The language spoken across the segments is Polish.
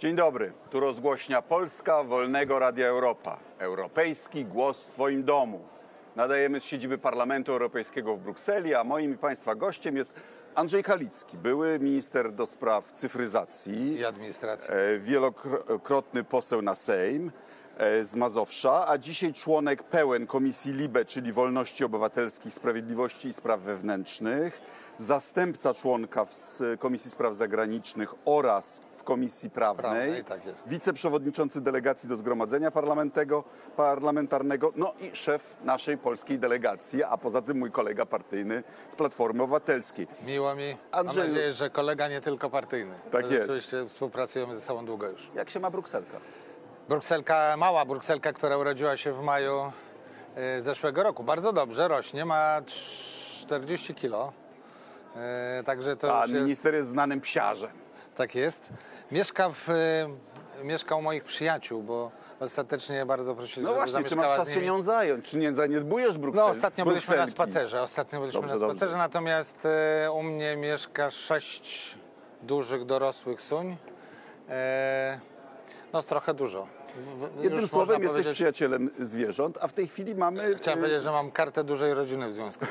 Dzień dobry, tu rozgłośnia Polska Wolnego Radia Europa. Europejski głos w Twoim domu. Nadajemy z siedziby Parlamentu Europejskiego w Brukseli, a moim i Państwa gościem jest Andrzej Halicki, były minister do spraw cyfryzacji, i administracji. e, wielokrotny poseł na Sejm z Mazowsza, a dzisiaj członek pełen Komisji LIBE, czyli Wolności Obywatelskich, Sprawiedliwości i Spraw Wewnętrznych, zastępca członka w Komisji Spraw Zagranicznych oraz w Komisji Prawnej, Prawnej, tak jest. wiceprzewodniczący delegacji do Zgromadzenia Parlamentego, Parlamentarnego, no i szef naszej polskiej delegacji, a poza tym mój kolega partyjny z Platformy Obywatelskiej. Miło mi. Andrzeju- Mam nadzieję, że kolega nie tylko partyjny. Tak jest. Rzeczywiście współpracujemy ze sobą długo już. Jak się ma Brukselka? Brukselka, mała Brukselka, która urodziła się w maju e, zeszłego roku. Bardzo dobrze rośnie, ma 40 kilo. E, Także to A jest, minister jest znanym psiarzem. tak jest. Mieszka, w, e, mieszka u moich przyjaciół, bo ostatecznie bardzo prosili, No właśnie, czy masz czas się nią zająć? Czy nie zaniedbujesz Brukseli? No ostatnio byliśmy na Brukselki? spacerze, ostatnio byliśmy Dobrze, na dobrze. spacerze, natomiast e, u mnie mieszka sześć dużych dorosłych suń. E, no trochę dużo. W- w- Jednym już słowem jesteś powiedzieć- przyjacielem zwierząt, a w tej chwili mamy, Chciałem e, powiedzieć, że mam kartę dużej rodziny w związku.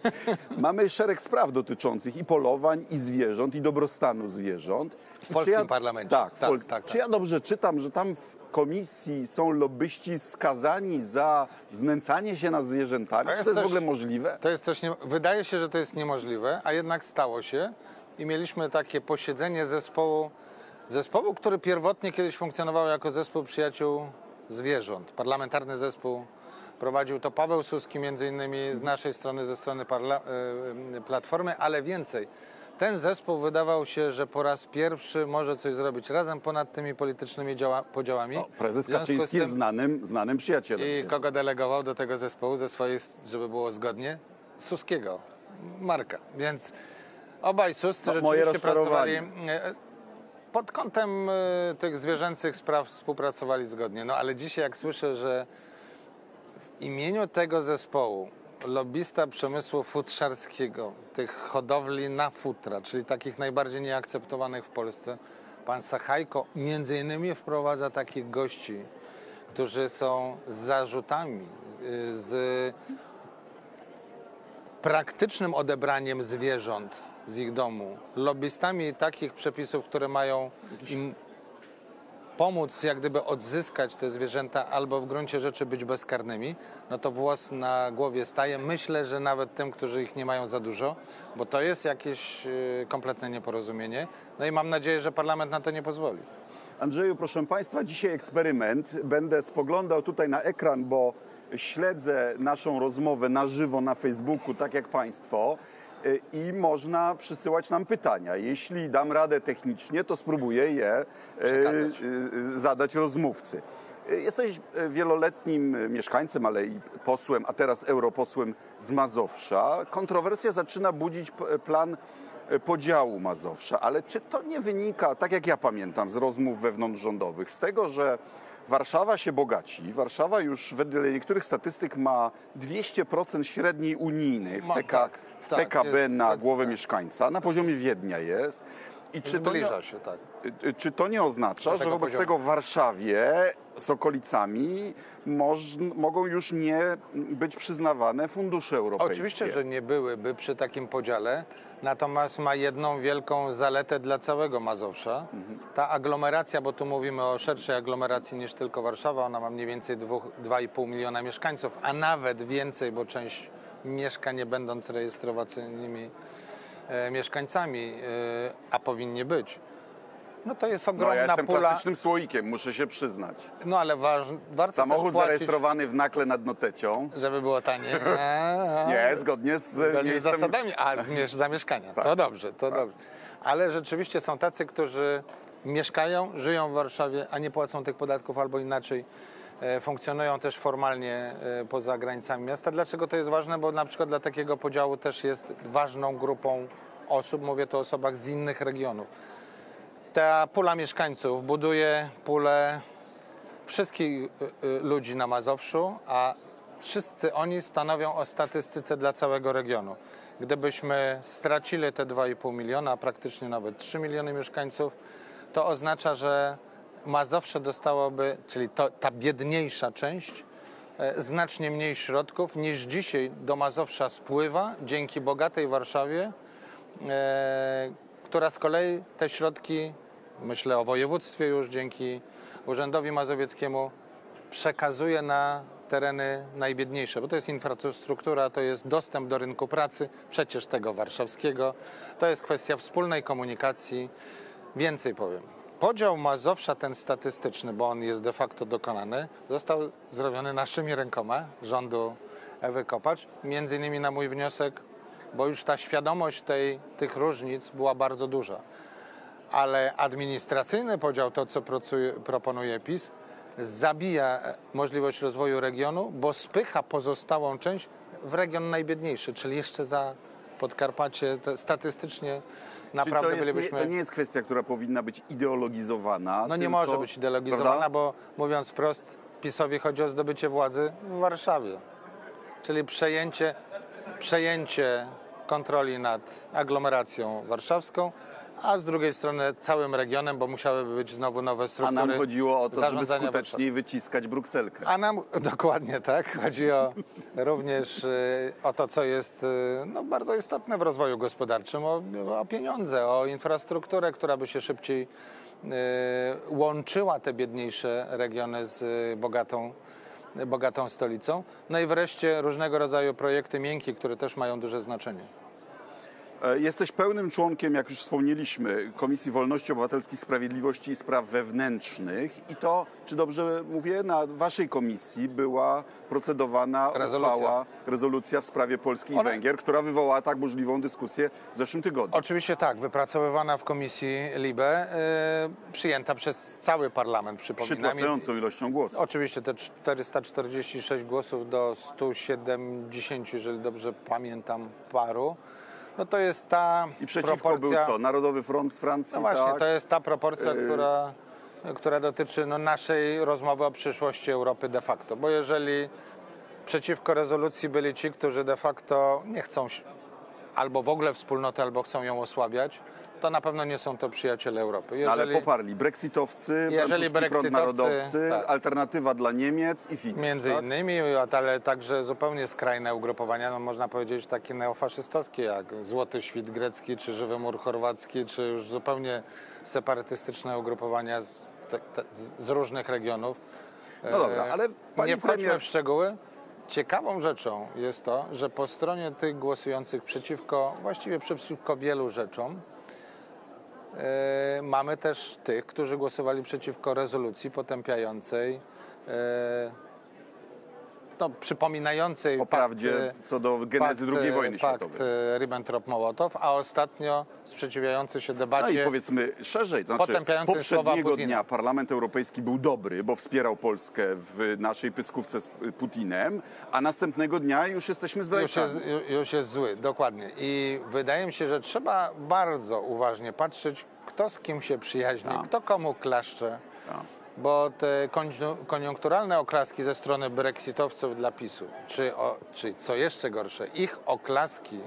mamy szereg spraw dotyczących i polowań, i zwierząt, i dobrostanu zwierząt. W polskim parlamencie. Tak, w Tak, Pols- tak, Czy tak. ja dobrze czytam, że tam w komisji są lobbyści skazani za znęcanie się nad zwierzętami? To Czy jest to jest w też- ogóle możliwe? To jest coś, nie, wydaje się, że to jest niemożliwe, a jednak stało się i mieliśmy takie posiedzenie zespołu, zespołu, który pierwotnie kiedyś funkcjonował jako zespół przyjaciół zwierząt. Parlamentarny zespół prowadził to Paweł Suski, między innymi z naszej strony, ze strony parla, y, Platformy, ale więcej. Ten zespół wydawał się, że po raz pierwszy może coś zrobić razem ponad tymi politycznymi działa, podziałami. No, prezes Kaczyński jest tym- znanym, znanym przyjacielem. i kogo delegował do tego zespołu ze swojej, żeby było zgodnie? Suskiego, Marka. Więc obaj Suscy No, moje rzeczywiście pracowali e, pod kątem e, tych zwierzęcych spraw współpracowali zgodnie. No ale dzisiaj jak słyszę, że w imieniu tego zespołu lobbysta przemysłu futrzarskiego, tych hodowli na futra, czyli takich najbardziej nieakceptowanych w Polsce, pan Sachajko między innymi wprowadza takich gości, którzy są z zarzutami, y, z praktycznym odebraniem zwierząt z ich domu, lobbystami takich przepisów, które mają im pomóc jak gdyby odzyskać te zwierzęta albo w gruncie rzeczy być bezkarnymi, no to włos na głowie staje. Myślę, że nawet tym, którzy ich nie mają za dużo, bo to jest jakieś y, kompletne nieporozumienie. No i mam nadzieję, że parlament na to nie pozwoli. Andrzeju, proszę Państwa, dzisiaj eksperyment. Będę spoglądał tutaj na ekran, bo śledzę naszą rozmowę na żywo na Facebooku, tak jak Państwo. Y, I można przysyłać nam pytania. Jeśli dam radę technicznie, to spróbuję je Przekazać. y, zadać rozmówcy. Jesteś wieloletnim mieszkańcem, ale i posłem, a teraz europosłem z Mazowsza. Kontrowersja zaczyna budzić plan podziału Mazowsza, ale czy to nie wynika, tak jak ja pamiętam z rozmów wewnątrzrządowych, z tego, że Warszawa się bogaci. Warszawa już wedle niektórych statystyk ma 200% średniej unijnej w, PK, tak, w tak, PKB na głowę mieszkańca. Na poziomie Wiednia jest. I czy to, się, tak. Y, czy to nie oznacza, że wobec poziomu. tego w Warszawie z okolicami moż, mogą już nie być przyznawane fundusze europejskie? Oczywiście, że nie byłyby przy takim podziale, natomiast ma jedną wielką zaletę dla całego Mazowsza. Ta aglomeracja, bo tu mówimy o szerszej aglomeracji niż tylko Warszawa, ona ma mniej więcej dwóch- 2,5 miliona mieszkańców, a nawet więcej, bo część mieszka nie będąc rejestrowacyjnymi e, mieszkańcami, e, a powinni być. No to jest No, ogromna ja jestem pula. klasycznym słoikiem, muszę się przyznać. No ale waż, warto Samochód płacić, zarejestrowany w Nakle nad Notecią. żeby było taniej. Nie, zgodnie z Zgodnie z zasadami, a z mies- zamieszkania. Tak. To dobrze, to dobrze. Ale rzeczywiście są tacy, którzy mieszkają, żyją w Warszawie, a nie płacą tych podatków albo inaczej e, funkcjonują też formalnie e, poza granicami miasta. Dlaczego to jest ważne? Bo na przykład dla takiego podziału też jest ważną grupą osób, mówię tu o osobach z innych regionów. Ta pula mieszkańców buduje pulę wszystkich y, y, ludzi na Mazowszu, a wszyscy oni stanowią o statystyce dla całego regionu. Gdybyśmy stracili te 2,5 miliona, a praktycznie nawet 3 miliony mieszkańców, to oznacza, że Mazowsze dostałoby, czyli to, ta biedniejsza część, e, znacznie mniej środków niż dzisiaj do Mazowsza spływa dzięki bogatej Warszawie, e, która z kolei te środki, myślę o województwie już dzięki Urzędowi Mazowieckiemu, przekazuje na tereny najbiedniejsze, bo to jest infrastruktura, to jest dostęp do rynku pracy, przecież tego warszawskiego, to jest kwestia wspólnej komunikacji. Więcej powiem. Podział Mazowsza, ten statystyczny, bo on jest de facto dokonany, został zrobiony naszymi rękoma rządu Ewy Kopacz, między innymi na mój wniosek, bo już ta świadomość tej, tych różnic była bardzo duża. Ale administracyjny podział, to co proponuje PiS, zabija możliwość rozwoju regionu, bo spycha pozostałą część w region najbiedniejszy, czyli jeszcze za Podkarpacie to statystycznie naprawdę Czyli to, jest, bylibyśmy... nie, to nie jest kwestia, która powinna być ideologizowana. No nie tylko- może być ideologizowana, Prawda? bo mówiąc wprost, PiSowi chodzi o zdobycie władzy w Warszawie. Czyli przejęcie, przejęcie kontroli nad aglomeracją warszawską, a z drugiej strony całym regionem, bo musiałyby być znowu nowe A struktury nam chodziło o to, żeby skuteczniej wyciskać Brukselkę. a nam dokładnie tak. Chodzi o, również y, o to, co jest y, no, bardzo istotne w rozwoju gospodarczym, o, o pieniądze, o infrastrukturę, która by się szybciej y, łączyła te biedniejsze regiony z bogatą, bogatą stolicą. No i wreszcie różnego rodzaju projekty miękkie, które też mają duże znaczenie. E, Jesteś pełnym członkiem, jak już wspomnieliśmy, Komisji Wolności Obywatelskich, Sprawiedliwości i Spraw Wewnętrznych. I to, czy dobrze mówię, na waszej komisji była procedowana Rezolucja. uchwała, rezolucja w sprawie Polski i Węgier, która wywołała tak burzliwą dyskusję w zeszłym tygodniu. Oczywiście tak, wypracowywana w komisji LIBE, y, przyjęta przez cały parlament, przypominam. Przytłaczającą ilością głosów. Oczywiście te 446 głosów do 170, jeżeli dobrze pamiętam, paru. No to jest ta I przeciwko proporcja. był co? Narodowy Front z Francji, No właśnie, tak? to jest ta proporcja, Yy. która, która dotyczy no, naszej rozmowy o przyszłości Europy de facto. Bo jeżeli przeciwko rezolucji byli ci, którzy de facto nie chcą albo w ogóle wspólnoty, albo chcą ją osłabiać, to na pewno nie są to przyjaciele Europy. No, ale Jeżeli- poparli brexitowcy, Jeżeli francuski front brexitowcy, narodowcy, tak. alternatywa dla Niemiec i Finów. Między tak? innymi, ale także zupełnie skrajne ugrupowania, no można powiedzieć takie neofaszystowskie, jak Złoty Świt Grecki, czy Żywy Mur Chorwacki, czy już zupełnie separatystyczne ugrupowania z, te, te, z- różnych regionów. No dobra, E, ale pani Nie wchodźmy premier- w szczegóły. Ciekawą rzeczą jest to, że po stronie tych głosujących przeciwko, właściwie przeciwko wielu rzeczom, mamy też tych, którzy głosowali przeciwko rezolucji potępiającej, e, no, przypominającej O prawdzie pakt, e, co do genezy pakt, II e, wojny pakt światowej. e, Ribbentrop-Mołotow, a ostatnio sprzeciwiający się No debacie i powiedzmy szerzej, to znaczy poprzedniego dnia Parlament Europejski był dobry, bo wspierał Polskę w naszej pyskówce z Putinem, a następnego dnia już jesteśmy już zdrajcami. jest, ju- już jest zły, dokładnie. I wydaje mi się, że trzeba bardzo uważnie patrzeć, kto z kim się przyjaźni, Tak. kto komu klaszcze. Tak. Bo te koniu- koniunkturalne oklaski ze strony brexitowców dla PiSu, czy, o, czy co jeszcze gorsze, ich oklaski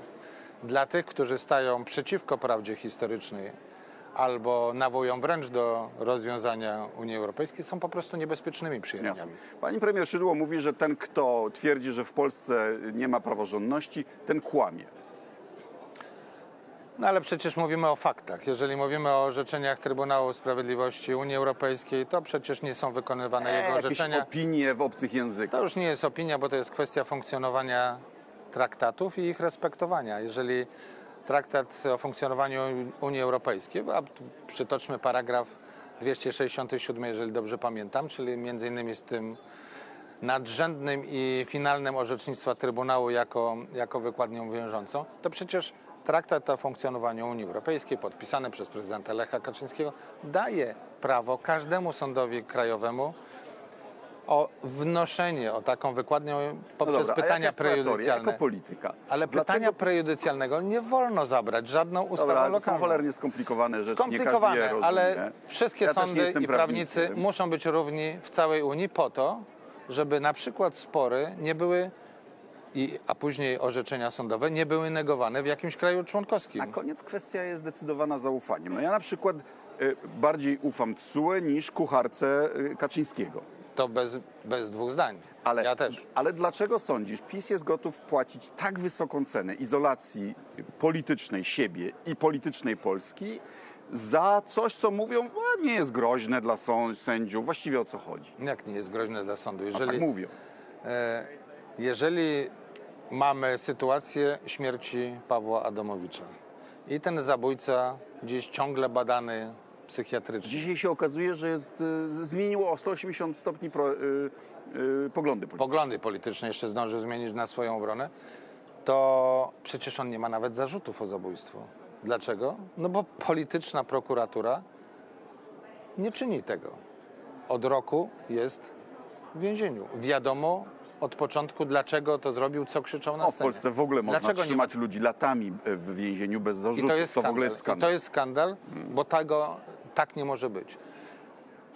dla tych, którzy stają przeciwko prawdzie historycznej albo nawołują wręcz do rozwiązania Unii Europejskiej, są po prostu niebezpiecznymi przyjaźniami. Pani premier Szydło mówi, że ten, kto twierdzi, że w Polsce nie ma praworządności, ten kłamie. No ale przecież mówimy o faktach. Jeżeli mówimy o orzeczeniach Trybunału Sprawiedliwości Unii Europejskiej, to przecież nie są wykonywane jego jakieś orzeczenia. opinie w obcych językach. To już nie jest opinia, bo to jest kwestia funkcjonowania traktatów i ich respektowania. Jeżeli traktat o funkcjonowaniu Unii Europejskiej, a przytoczmy paragraf 267, jeżeli dobrze pamiętam, czyli między innymi z tym nadrzędnym i finalnym orzecznictwa Trybunału jako, jako wykładnią wiążącą, to przecież traktat o funkcjonowaniu Unii Europejskiej podpisany przez prezydenta Lecha Kaczyńskiego daje prawo każdemu sądowi krajowemu o wnoszenie, o taką wykładnią No poprzez dobra, a jaka pytania prejudycjalne. Jako polityka. Ale Dlaczego- pytania prejudycjalnego nie wolno zabrać żadną ustawą Dobra, ale to są lokalną. cholernie skomplikowane rzeczy, nie każdy je Skomplikowane, ale wszystkie ja sądy i prawnicy muszą być równi w całej Unii po to, żeby na przykład spory nie były, i, a później orzeczenia sądowe nie były negowane w jakimś kraju członkowskim. Na koniec kwestia jest zdecydowana zaufaniem. No ja na przykład y, bardziej ufam TSUE niż kucharce y, Kaczyńskiego. To bez, bez dwóch zdań. Ale, Ja też. ale dlaczego sądzisz, PiS jest gotów płacić tak wysoką cenę izolacji politycznej siebie i politycznej Polski za coś, co mówią, "A, nie jest groźne dla sędziów, właściwie o co chodzi? Jak nie jest groźne dla sądu? A Jeżeli, tak mówią. e, jeżeli mamy sytuację śmierci Pawła Adamowicza i ten zabójca gdzieś ciągle badany psychiatrycznie, Dzisiaj się okazuje, że jest, y, zmieniło o 180 stopni pro, y, y, poglądy polityczne. poglądy polityczne jeszcze zdążył zmienić na swoją obronę, to przecież on nie ma nawet zarzutów o zabójstwo. Dlaczego? No bo polityczna prokuratura nie czyni tego. Od roku jest w więzieniu. Wiadomo od początku, dlaczego to zrobił, co krzyczał na No, w scenie. Polsce w ogóle można Dlaczego nie trzymać ludzi latami y, w więzieniu bez I zarzutu. to jest w skandal. ogóle jest I skandal. to jest skandal, bo tego tak nie może być.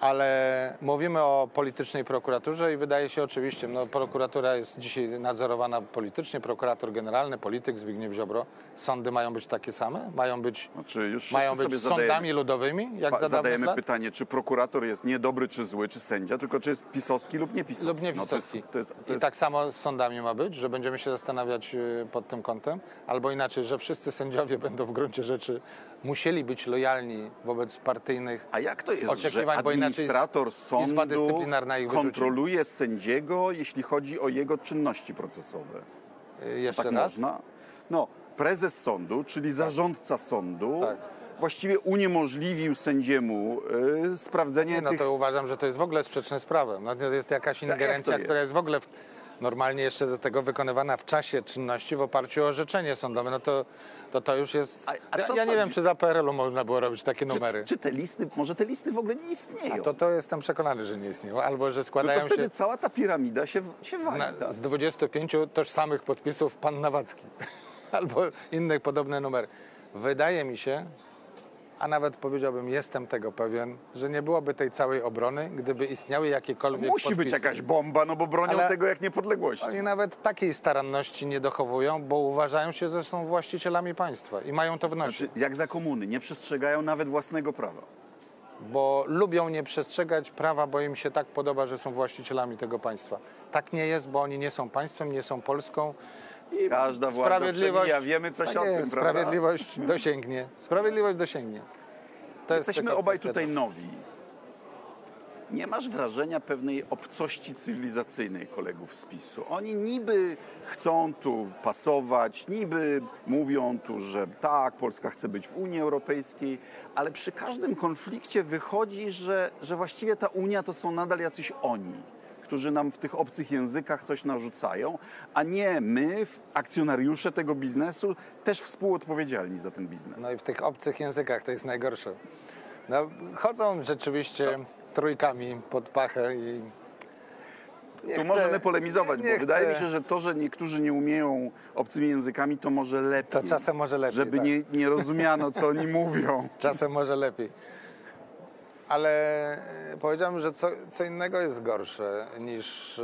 Ale mówimy o politycznej prokuraturze i wydaje się oczywiście, no prokuratura jest dzisiaj nadzorowana politycznie, prokurator generalny, polityk Zbigniew Ziobro. Sądy mają być takie same? Mają być, Znaczy, już mają być sobie zadajemy- sądami ludowymi, jak Pa- Zadajemy lat? pytanie, czy prokurator jest niedobry, czy zły, czy sędzia, tylko czy jest pisowski lub nie pisowski. Lub nie No to jest, pisowski. to jest, to I jest, tak samo z sądami ma być, że będziemy się zastanawiać y, pod tym kątem, albo inaczej, że wszyscy sędziowie będą w gruncie rzeczy musieli być lojalni wobec partyjnych A jak to jest, że administrator sądu ich wyrzuci? kontroluje sędziego, jeśli chodzi o jego czynności procesowe? Y, Jeszcze Tak raz? można? No, prezes sądu, czyli zarządca sądu, Tak. właściwie uniemożliwił sędziemu y, sprawdzenie Nie, no tych... to uważam, że to jest w ogóle sprzeczne z prawem. No, to jest jakaś jak ingerencja, jest? która jest w ogóle w, normalnie jeszcze do tego wykonywana w czasie czynności w oparciu o orzeczenie sądowe. No to to, to już jest... A- a ja ja nie wiem, czy za PRL-u można było robić takie numery. Czy, czy te listy, może te listy w ogóle nie istnieją? To, to jestem przekonany, że nie istnieją. Albo, że no składają to wtedy się cała ta piramida się, się wali. tak? z 25 tożsamych podpisów pan Nawacki. Albo innych podobne numery. Wydaje mi się, a nawet powiedziałbym, jestem tego pewien, że nie byłoby tej całej obrony, gdyby istniały jakiekolwiek Musi być podpisy. jakaś bomba, no bo bronią Ale- tego jak niepodległości. Oni nawet takiej staranności nie dochowują, bo uważają się, że są właścicielami państwa i mają to w nosie. Znaczy, jak za komuny, nie przestrzegają nawet własnego prawa. Bo lubią nie przestrzegać prawa, bo im się tak podoba, że są właścicielami tego państwa. Tak nie jest, bo oni nie są państwem, nie są Polską. I Każda władza przemija, wiemy coś tak o tym, jest, prawda? Sprawiedliwość dosięgnie. Sprawiedliwość dosięgnie. To jest Jesteśmy tylko obaj tutaj nowi. Nie masz wrażenia pewnej obcości cywilizacyjnej kolegów z PiSu. Oni niby chcą tu pasować, niby mówią tu, że tak, Polska chce być w Unii Europejskiej, ale przy każdym konflikcie wychodzi, że, że właściwie ta Unia to są nadal jacyś oni, którzy nam w tych obcych językach coś narzucają, a nie my, akcjonariusze tego biznesu, też współodpowiedzialni za ten biznes. No i w tych obcych językach to jest najgorsze. No, chodzą rzeczywiście trójkami pod pachę i... Nie Tu chcę- możemy polemizować, nie bo wydaje mi chcę- się, że to, że niektórzy nie umieją obcymi językami, to może lepiej. To czasem może lepiej, Żeby tak. nie, nie rozumiano, co oni mówią. Czasem może lepiej. Ale e, powiedziałem, że co, co innego jest gorsze niż, e,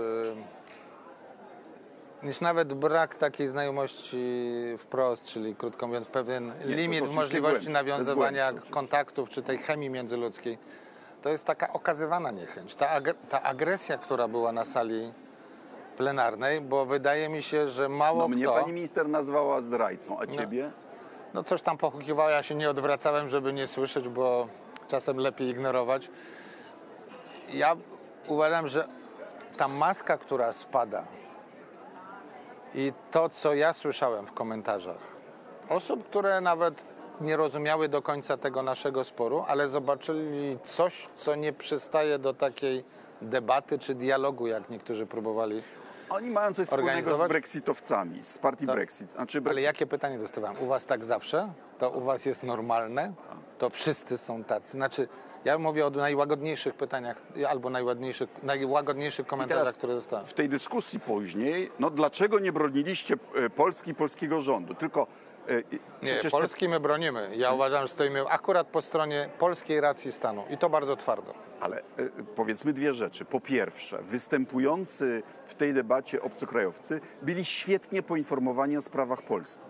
niż nawet brak takiej znajomości wprost, czyli krótko mówiąc pewien to limit możliwości jest nawiązywania oczywiście. kontaktów czy tej chemii międzyludzkiej. To jest taka okazywana niechęć. Ta, agre, ta agresja, która była na sali plenarnej, bo wydaje mi się, że mało No, mnie kto... pani minister nazwała zdrajcą, a ciebie? No coś tam pochukiwało, ja się nie odwracałem, żeby nie słyszeć, bo czasem lepiej ignorować. Ja uważam, że ta maska, która spada i to, co ja słyszałem w komentarzach, osób, które nawet nie rozumiały do końca tego naszego sporu, ale zobaczyli coś, co nie przystaje do takiej debaty czy dialogu, jak niektórzy próbowali. Oni mają coś wspólnego z brexitowcami, z partii Tak. Brexit. Znaczy Ale Brexit. jakie pytanie dostawałem? U was tak zawsze? To u was jest normalne? To wszyscy są tacy? Znaczy, ja mówię o najłagodniejszych pytaniach albo najłagodniejszych, najłagodniejszych komentarzach, które dostałem. w tej dyskusji później, no dlaczego nie broniliście e, Polski i polskiego rządu? Tylko e, Nie, przecież te- Polski my bronimy. Ja uważam, że stoimy akurat po stronie polskiej racji stanu i to bardzo twardo. Ale e, powiedzmy dwie rzeczy. Po pierwsze, występujący w tej debacie obcokrajowcy byli świetnie poinformowani o sprawach Polski.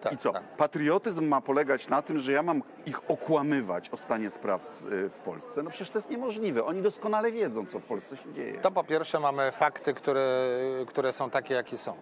Tak, I co? tak. Patriotyzm ma polegać na tym, że ja mam ich okłamywać o stanie spraw y, w Polsce? No przecież to jest niemożliwe. Oni doskonale wiedzą, co w Polsce się dzieje. To po pierwsze mamy fakty, które, które są takie, jakie są.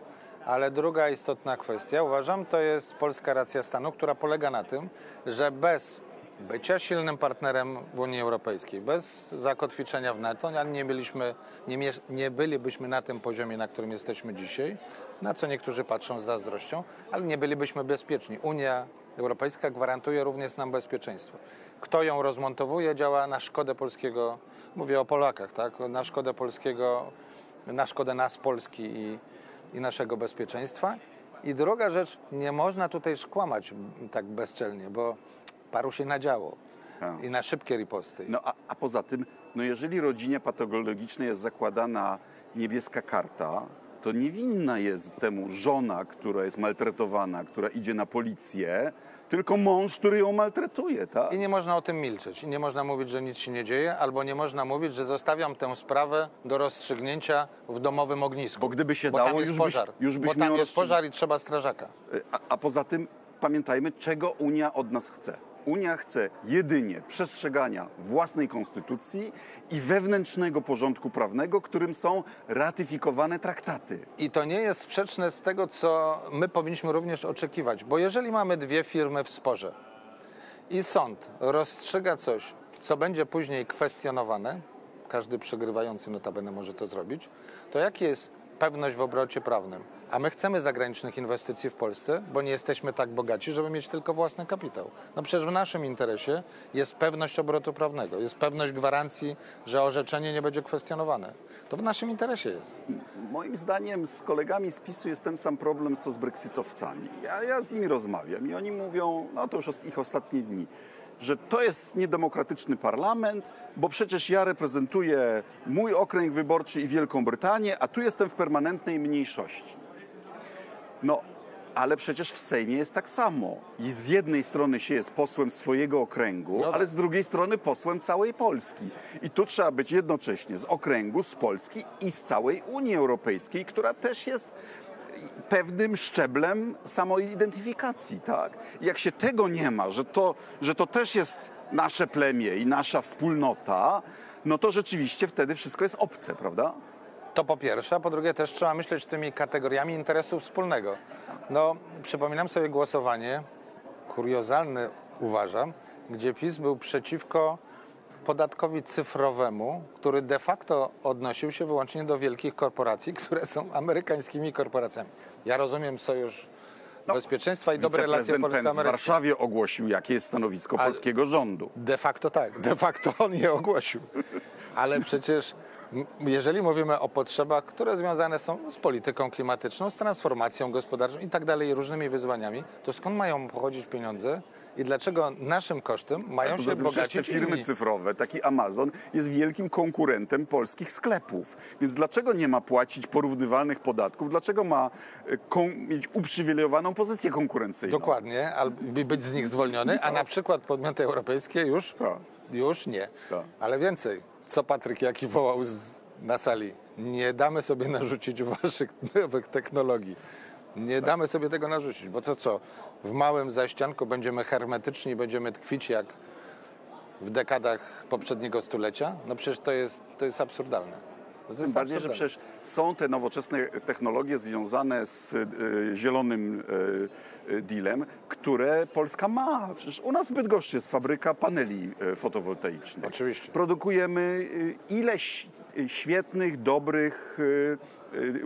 Ale druga istotna kwestia, uważam, to jest polska racja stanu, która polega na tym, że bez bycia silnym partnerem w Unii Europejskiej, bez zakotwiczenia w NATO, nie, byliśmy, nie, nie bylibyśmy na tym poziomie, na którym jesteśmy dzisiaj, na co niektórzy patrzą z zazdrością, ale nie bylibyśmy bezpieczni. Unia Europejska gwarantuje również nam bezpieczeństwo. Kto ją rozmontowuje, działa na szkodę polskiego, mówię o Polakach, tak? na szkodę polskiego, na szkodę nas, Polski i, i naszego bezpieczeństwa. I druga rzecz, nie można tutaj szkłamać m, tak bezczelnie, bo paru się nadziało Tak. i na szybkie riposty. No a, a poza tym, no jeżeli rodzinie patologicznej jest zakładana niebieska karta, to niewinna jest temu żona, która jest maltretowana, która idzie na policję, tylko mąż, który ją maltretuje, tak? I nie można o tym milczeć. I nie można mówić, że nic się nie dzieje, albo nie można mówić, że zostawiam tę sprawę do rozstrzygnięcia w domowym ognisku. Bo gdyby się bo dało, już byś- pożar. już byś bo tam miał jest pożar i trzeba strażaka. A, a poza tym pamiętajmy, czego Unia od nas chce. Unia chce jedynie przestrzegania własnej konstytucji i wewnętrznego porządku prawnego, którym są ratyfikowane traktaty. I to nie jest sprzeczne z tego, co my powinniśmy również oczekiwać. Bo jeżeli mamy dwie firmy w sporze i sąd rozstrzyga coś, co będzie później kwestionowane, każdy przegrywający notabene może to zrobić, to jaka jest pewność w obrocie prawnym? A my chcemy zagranicznych inwestycji w Polsce, bo nie jesteśmy tak bogaci, żeby mieć tylko własny kapitał. No przecież w naszym interesie jest pewność obrotu prawnego, jest pewność gwarancji, że orzeczenie nie będzie kwestionowane. To w naszym interesie jest. Moim zdaniem z kolegami z PiSu jest ten sam problem, co z brexitowcami. Ja, ja z nimi rozmawiam i oni mówią, no to już ich ostatnie dni, że to jest niedemokratyczny parlament, bo przecież ja reprezentuję mój okręg wyborczy i Wielką Brytanię, a tu jestem w permanentnej mniejszości. No, ale przecież w Sejmie jest tak samo. I z jednej strony się jest posłem swojego okręgu, No tak. ale z drugiej strony posłem całej Polski. I tu trzeba być jednocześnie z okręgu, z Polski i z całej Unii Europejskiej, która też jest pewnym szczeblem samoidentyfikacji, tak? Jak się tego nie ma, że to, że to też jest nasze plemię i nasza wspólnota, no to rzeczywiście wtedy wszystko jest obce, prawda? To po pierwsze, a po drugie też trzeba myśleć tymi kategoriami interesu wspólnego. No, przypominam sobie głosowanie, kuriozalne uważam, gdzie PiS był przeciwko podatkowi cyfrowemu, który de facto odnosił się wyłącznie do wielkich korporacji, które są amerykańskimi korporacjami. Ja rozumiem sojusz bezpieczeństwa i dobre relacje Pence w polsko-amerykańskie. Warszawie ogłosił, jakie jest stanowisko Ale- polskiego rządu. De facto tak, de facto on je ogłosił. Ale przecież jeżeli mówimy o potrzebach, które związane są z polityką klimatyczną, z transformacją gospodarczą i tak dalej, różnymi wyzwaniami, to skąd mają pochodzić pieniądze i dlaczego naszym kosztem mają się przecież te bogacić firmy inni? cyfrowe, taki Amazon, jest wielkim konkurentem polskich sklepów. Więc dlaczego nie ma płacić porównywalnych podatków? Dlaczego ma e, mieć uprzywilejowaną pozycję konkurencyjną? Dokładnie, albo być z nich zwolniony, a na przykład podmioty europejskie już, Tak. już nie. Tak. Ale więcej, co Patryk Jaki wołał z, na sali, nie damy sobie narzucić waszych nowych technologii. Nie damy sobie tego narzucić, bo to co, w małym zaścianku będziemy hermetyczni będziemy tkwić jak w dekadach poprzedniego stulecia? No przecież to jest, to jest absurdalne. No Tym bardziej, że przecież są te nowoczesne technologie związane z e, zielonym e, e, dealem, które Polska ma. Przecież u nas w Bydgoszczy jest fabryka paneli fotowoltaicznych. Oczywiście. Produkujemy ileś świetnych, dobrych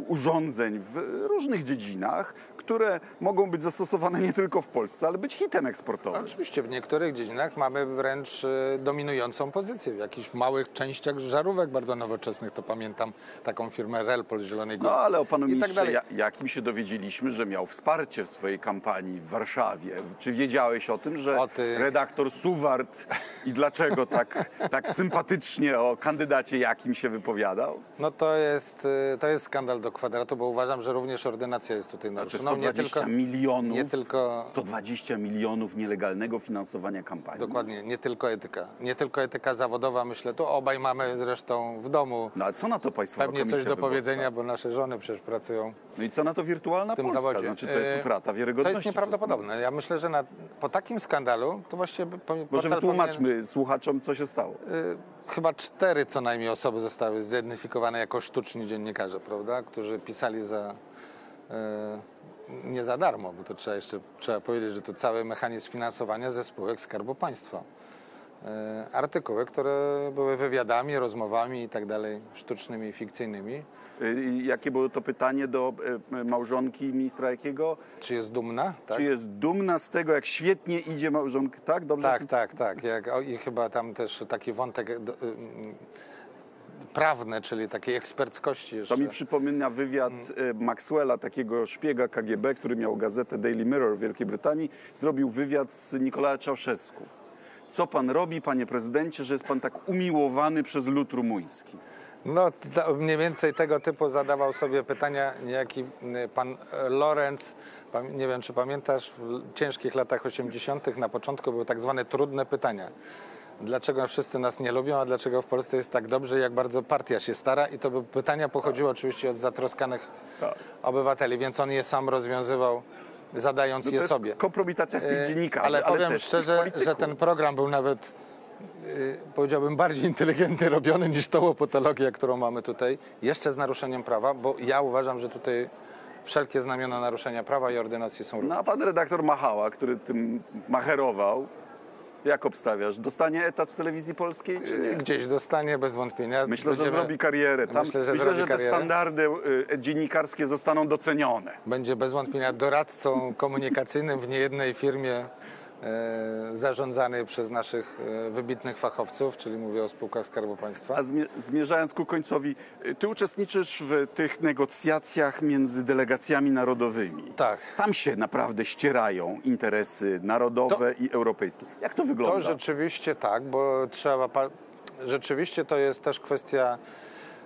urządzeń w różnych dziedzinach, które mogą być zastosowane nie tylko w Polsce, ale być hitem eksportowym. Oczywiście w niektórych dziedzinach mamy wręcz e, dominującą pozycję. W jakichś małych częściach żarówek bardzo nowoczesnych, to pamiętam taką firmę Relpol z Zielonej Góry. No ale o panu I tak ministrze dalej. ja, Jakim się dowiedzieliśmy, że miał wsparcie w swojej kampanii w Warszawie. Czy wiedziałeś o tym, że O tych- redaktor Suwart i dlaczego tak, tak sympatycznie o kandydacie Jakim się wypowiadał? No to jest, e, to jest skandal do kwadratu, bo uważam, że również ordynacja jest tutaj Znaczy naruszona. 120 tylko- milionów, nie tylko- 120 milionów nielegalnego finansowania kampanii. Dokładnie, nie tylko etyka. Nie tylko etyka zawodowa, myślę, tu obaj mamy zresztą w domu No a co na to Państwowa pewnie coś do powiedzenia, bo nasze żony przecież pracują No i co na to wirtualna Polska? zawodzie. Znaczy to jest E, utrata To wiarygodności. jest nieprawdopodobne. Ja myślę, że na, po takim skandalu to właściwie... po- Może wytłumaczmy słuchaczom, co się stało. powinien- y, Chyba cztery co najmniej osoby zostały zidentyfikowane jako sztuczni dziennikarze, prawda? Którzy pisali za... y, nie za darmo, bo to trzeba jeszcze trzeba powiedzieć, że to cały mechanizm finansowania ze spółek Skarbu Państwa. Y, Artykuły, które były wywiadami, rozmowami i tak dalej, sztucznymi, fikcyjnymi. Y, Jakie było to pytanie do y, małżonki ministra jakiego? Czy jest dumna? Tak? Czy jest dumna z tego, jak świetnie idzie małżonka? Tak, dobrze? Tak, tak, tak. Jak, o, I chyba tam też taki wątek do, y, prawny, czyli takiej eksperckości jeszcze. To mi przypomina wywiad Mm. y, Maxwella, takiego szpiega KGB, który miał gazetę Daily Mirror w Wielkiej Brytanii. Zrobił wywiad z Nikolaem Czałszewsku. Co pan robi, panie prezydencie, że jest pan tak umiłowany przez lud rumuński? No, mniej więcej tego typu zadawał sobie pytania niejaki y, pan e, Lorenz. Nie wiem, czy pamiętasz, w ciężkich latach 80. na początku były tak zwane trudne pytania. Dlaczego wszyscy nas nie lubią, a dlaczego w Polsce jest tak dobrze, jak bardzo partia się stara? I to by pytania pochodziły oczywiście od zatroskanych Tak. obywateli, więc on je sam rozwiązywał, zadając No je sobie. kompromitacja tych E, dziennikarzy, ale ale, powiem szczerze, że ten program był nawet, y, powiedziałbym, bardziej inteligentnie robiony niż tą łopatologię, którą mamy tutaj, jeszcze z naruszeniem prawa, bo ja uważam, że tutaj wszelkie znamiona naruszenia prawa i ordynacji są No a pan redaktor Machała, który tym macherował, jak obstawiasz? Dostanie etat w telewizji polskiej, czy nie? Gdzieś dostanie bez wątpienia. Myślę, że Będziemy- zrobi karierę. Tam, Myślę, że myślę, że te karierę. standardy y, dziennikarskie zostaną docenione. Będzie bez wątpienia doradcą komunikacyjnym w niejednej firmie e, zarządzanej przez naszych e, wybitnych fachowców, czyli mówię o spółkach Skarbu Państwa. A zmie- zmierzając ku końcowi, y, ty uczestniczysz w tych negocjacjach między delegacjami narodowymi. Tak. Tam się naprawdę ścierają interesy narodowe i europejskie. Jak to wygląda? To rzeczywiście tak, bo trzeba. Rzeczywiście to jest też kwestia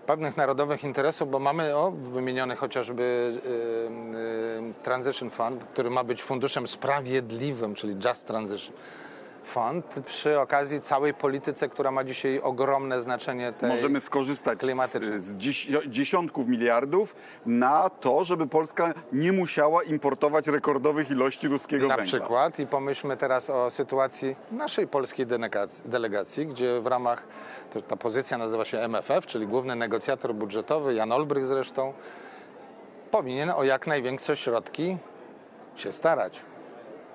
pewnych narodowych interesów, bo mamy o, wymieniony chociażby y, y, Transition Fund, który ma być funduszem sprawiedliwym, czyli Just Transition Fund, przy okazji całej polityce, która ma dzisiaj ogromne znaczenie tej Możemy skorzystać z, z dziś, dziesiątków miliardów na to, żeby Polska nie musiała importować rekordowych ilości ruskiego Na węgla. przykład i pomyślmy teraz o sytuacji naszej polskiej delegacji, delegacji gdzie w ramach, to, ta pozycja nazywa się MFF, czyli główny negocjator budżetowy, Jan Olbrych zresztą, powinien o jak największe środki się starać.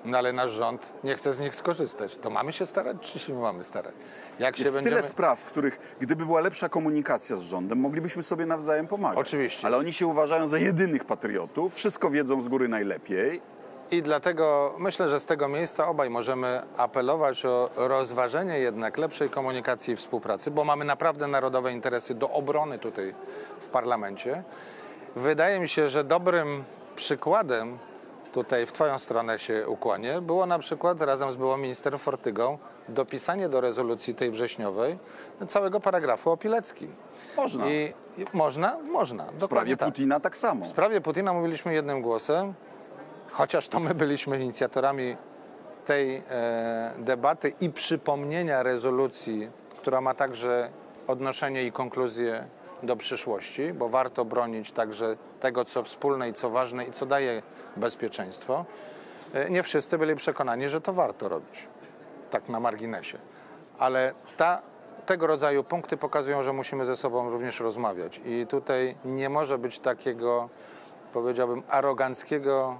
No ale nasz rząd nie chce z nich skorzystać. To mamy się starać, czy się mamy starać? Jak się Jest będziemy... tyle spraw, w których gdyby była lepsza komunikacja z rządem, moglibyśmy sobie nawzajem pomagać. Oczywiście. Ale oni się uważają za jedynych patriotów, wszystko wiedzą z góry najlepiej. I dlatego myślę, że z tego miejsca obaj możemy apelować o rozważenie jednak lepszej komunikacji i współpracy, bo mamy naprawdę narodowe interesy do obrony tutaj w parlamencie. Wydaje mi się, że dobrym przykładem tutaj w Twoją stronę się ukłonię, było na przykład razem z byłą minister Fortygą dopisanie do rezolucji tej wrześniowej całego paragrafu o Pileckim. Można. I, i można? Można. W sprawie tak. Putina tak samo. W sprawie Putina mówiliśmy jednym głosem, chociaż to my byliśmy inicjatorami tej e, debaty i przypomnienia rezolucji, która ma także odnoszenie i konkluzję do przyszłości, bo warto bronić także tego, co wspólne i co ważne i co daje bezpieczeństwo. E, nie wszyscy byli przekonani, że to warto robić. Tak na marginesie. Ale ta, tego rodzaju punkty pokazują, że musimy ze sobą również rozmawiać. I tutaj nie może być takiego, powiedziałbym, aroganckiego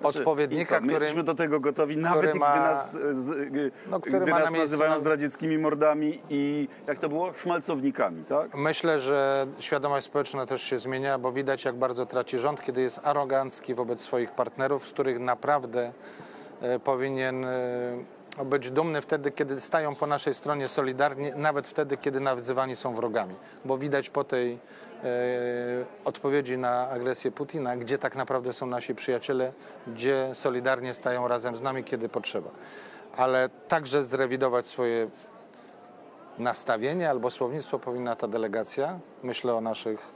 Znaczy, odpowiednika, co, my jesteśmy do tego gotowi, nawet ma- gdy nas, e, z, y, No, który gdy na nas miejscu nazywają na- zdradzieckimi mordami i, jak to było, szmalcownikami, tak? Myślę, że świadomość społeczna też się zmienia, bo widać, jak bardzo traci rząd, kiedy jest arogancki wobec swoich partnerów, z których naprawdę e, powinien e, być dumny wtedy, kiedy stają po naszej stronie solidarnie, nawet wtedy, kiedy nazywani są wrogami. Bo widać po tej e, odpowiedzi na agresję Putina, gdzie tak naprawdę są nasi przyjaciele, gdzie solidarnie stają razem z nami, kiedy potrzeba. Ale także zrewidować swoje nastawienie albo słownictwo powinna ta delegacja, myślę o naszych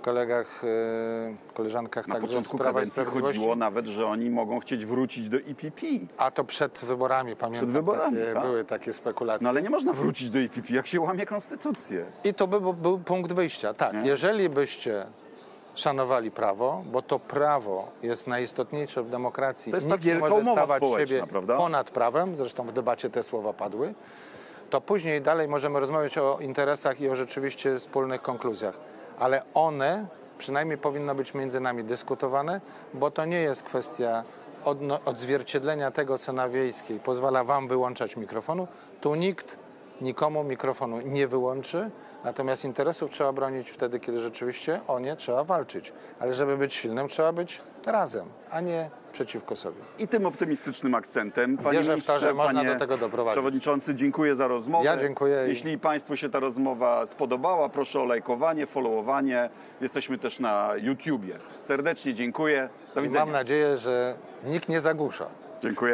kolegach, e, koleżankach Na także z Prawa i kadencji Sprawiedliwości. chodziło nawet, że oni mogą chcieć wrócić do IPP. A to przed wyborami, pamiętam, Przed wyborami, takie, tak. były takie spekulacje. No ale nie można wrócić do IPP, jak się łamie konstytucję. I to by, był punkt wyjścia. Tak, Nie? jeżeli byście szanowali prawo, bo to prawo jest najistotniejsze w demokracji. To jest ta nikt nie wielka może umowa siebie prawda? ponad prawem, zresztą w debacie te słowa padły, to później dalej możemy rozmawiać o interesach i o rzeczywiście wspólnych konkluzjach. Ale one przynajmniej powinno być między nami dyskutowane, bo to nie jest kwestia odzwierciedlenia tego, co na wiejskiej pozwala wam wyłączać mikrofonu. Tu nikt nikomu mikrofonu nie wyłączy, natomiast interesów trzeba bronić wtedy, kiedy rzeczywiście o nie trzeba walczyć. Ale żeby być silnym, trzeba być razem, a nie przeciwko sobie. I tym optymistycznym akcentem, panie Wierzę w to, ministrze, że można do tego doprowadzić. przewodniczący, dziękuję za rozmowę. Ja dziękuję Jeśli Państwu się ta rozmowa spodobała, proszę o lajkowanie, followowanie. Jesteśmy też na YouTubie. Serdecznie dziękuję. Do I widzenia. mam nadzieję, że nikt nie zagłusza. Dziękuję.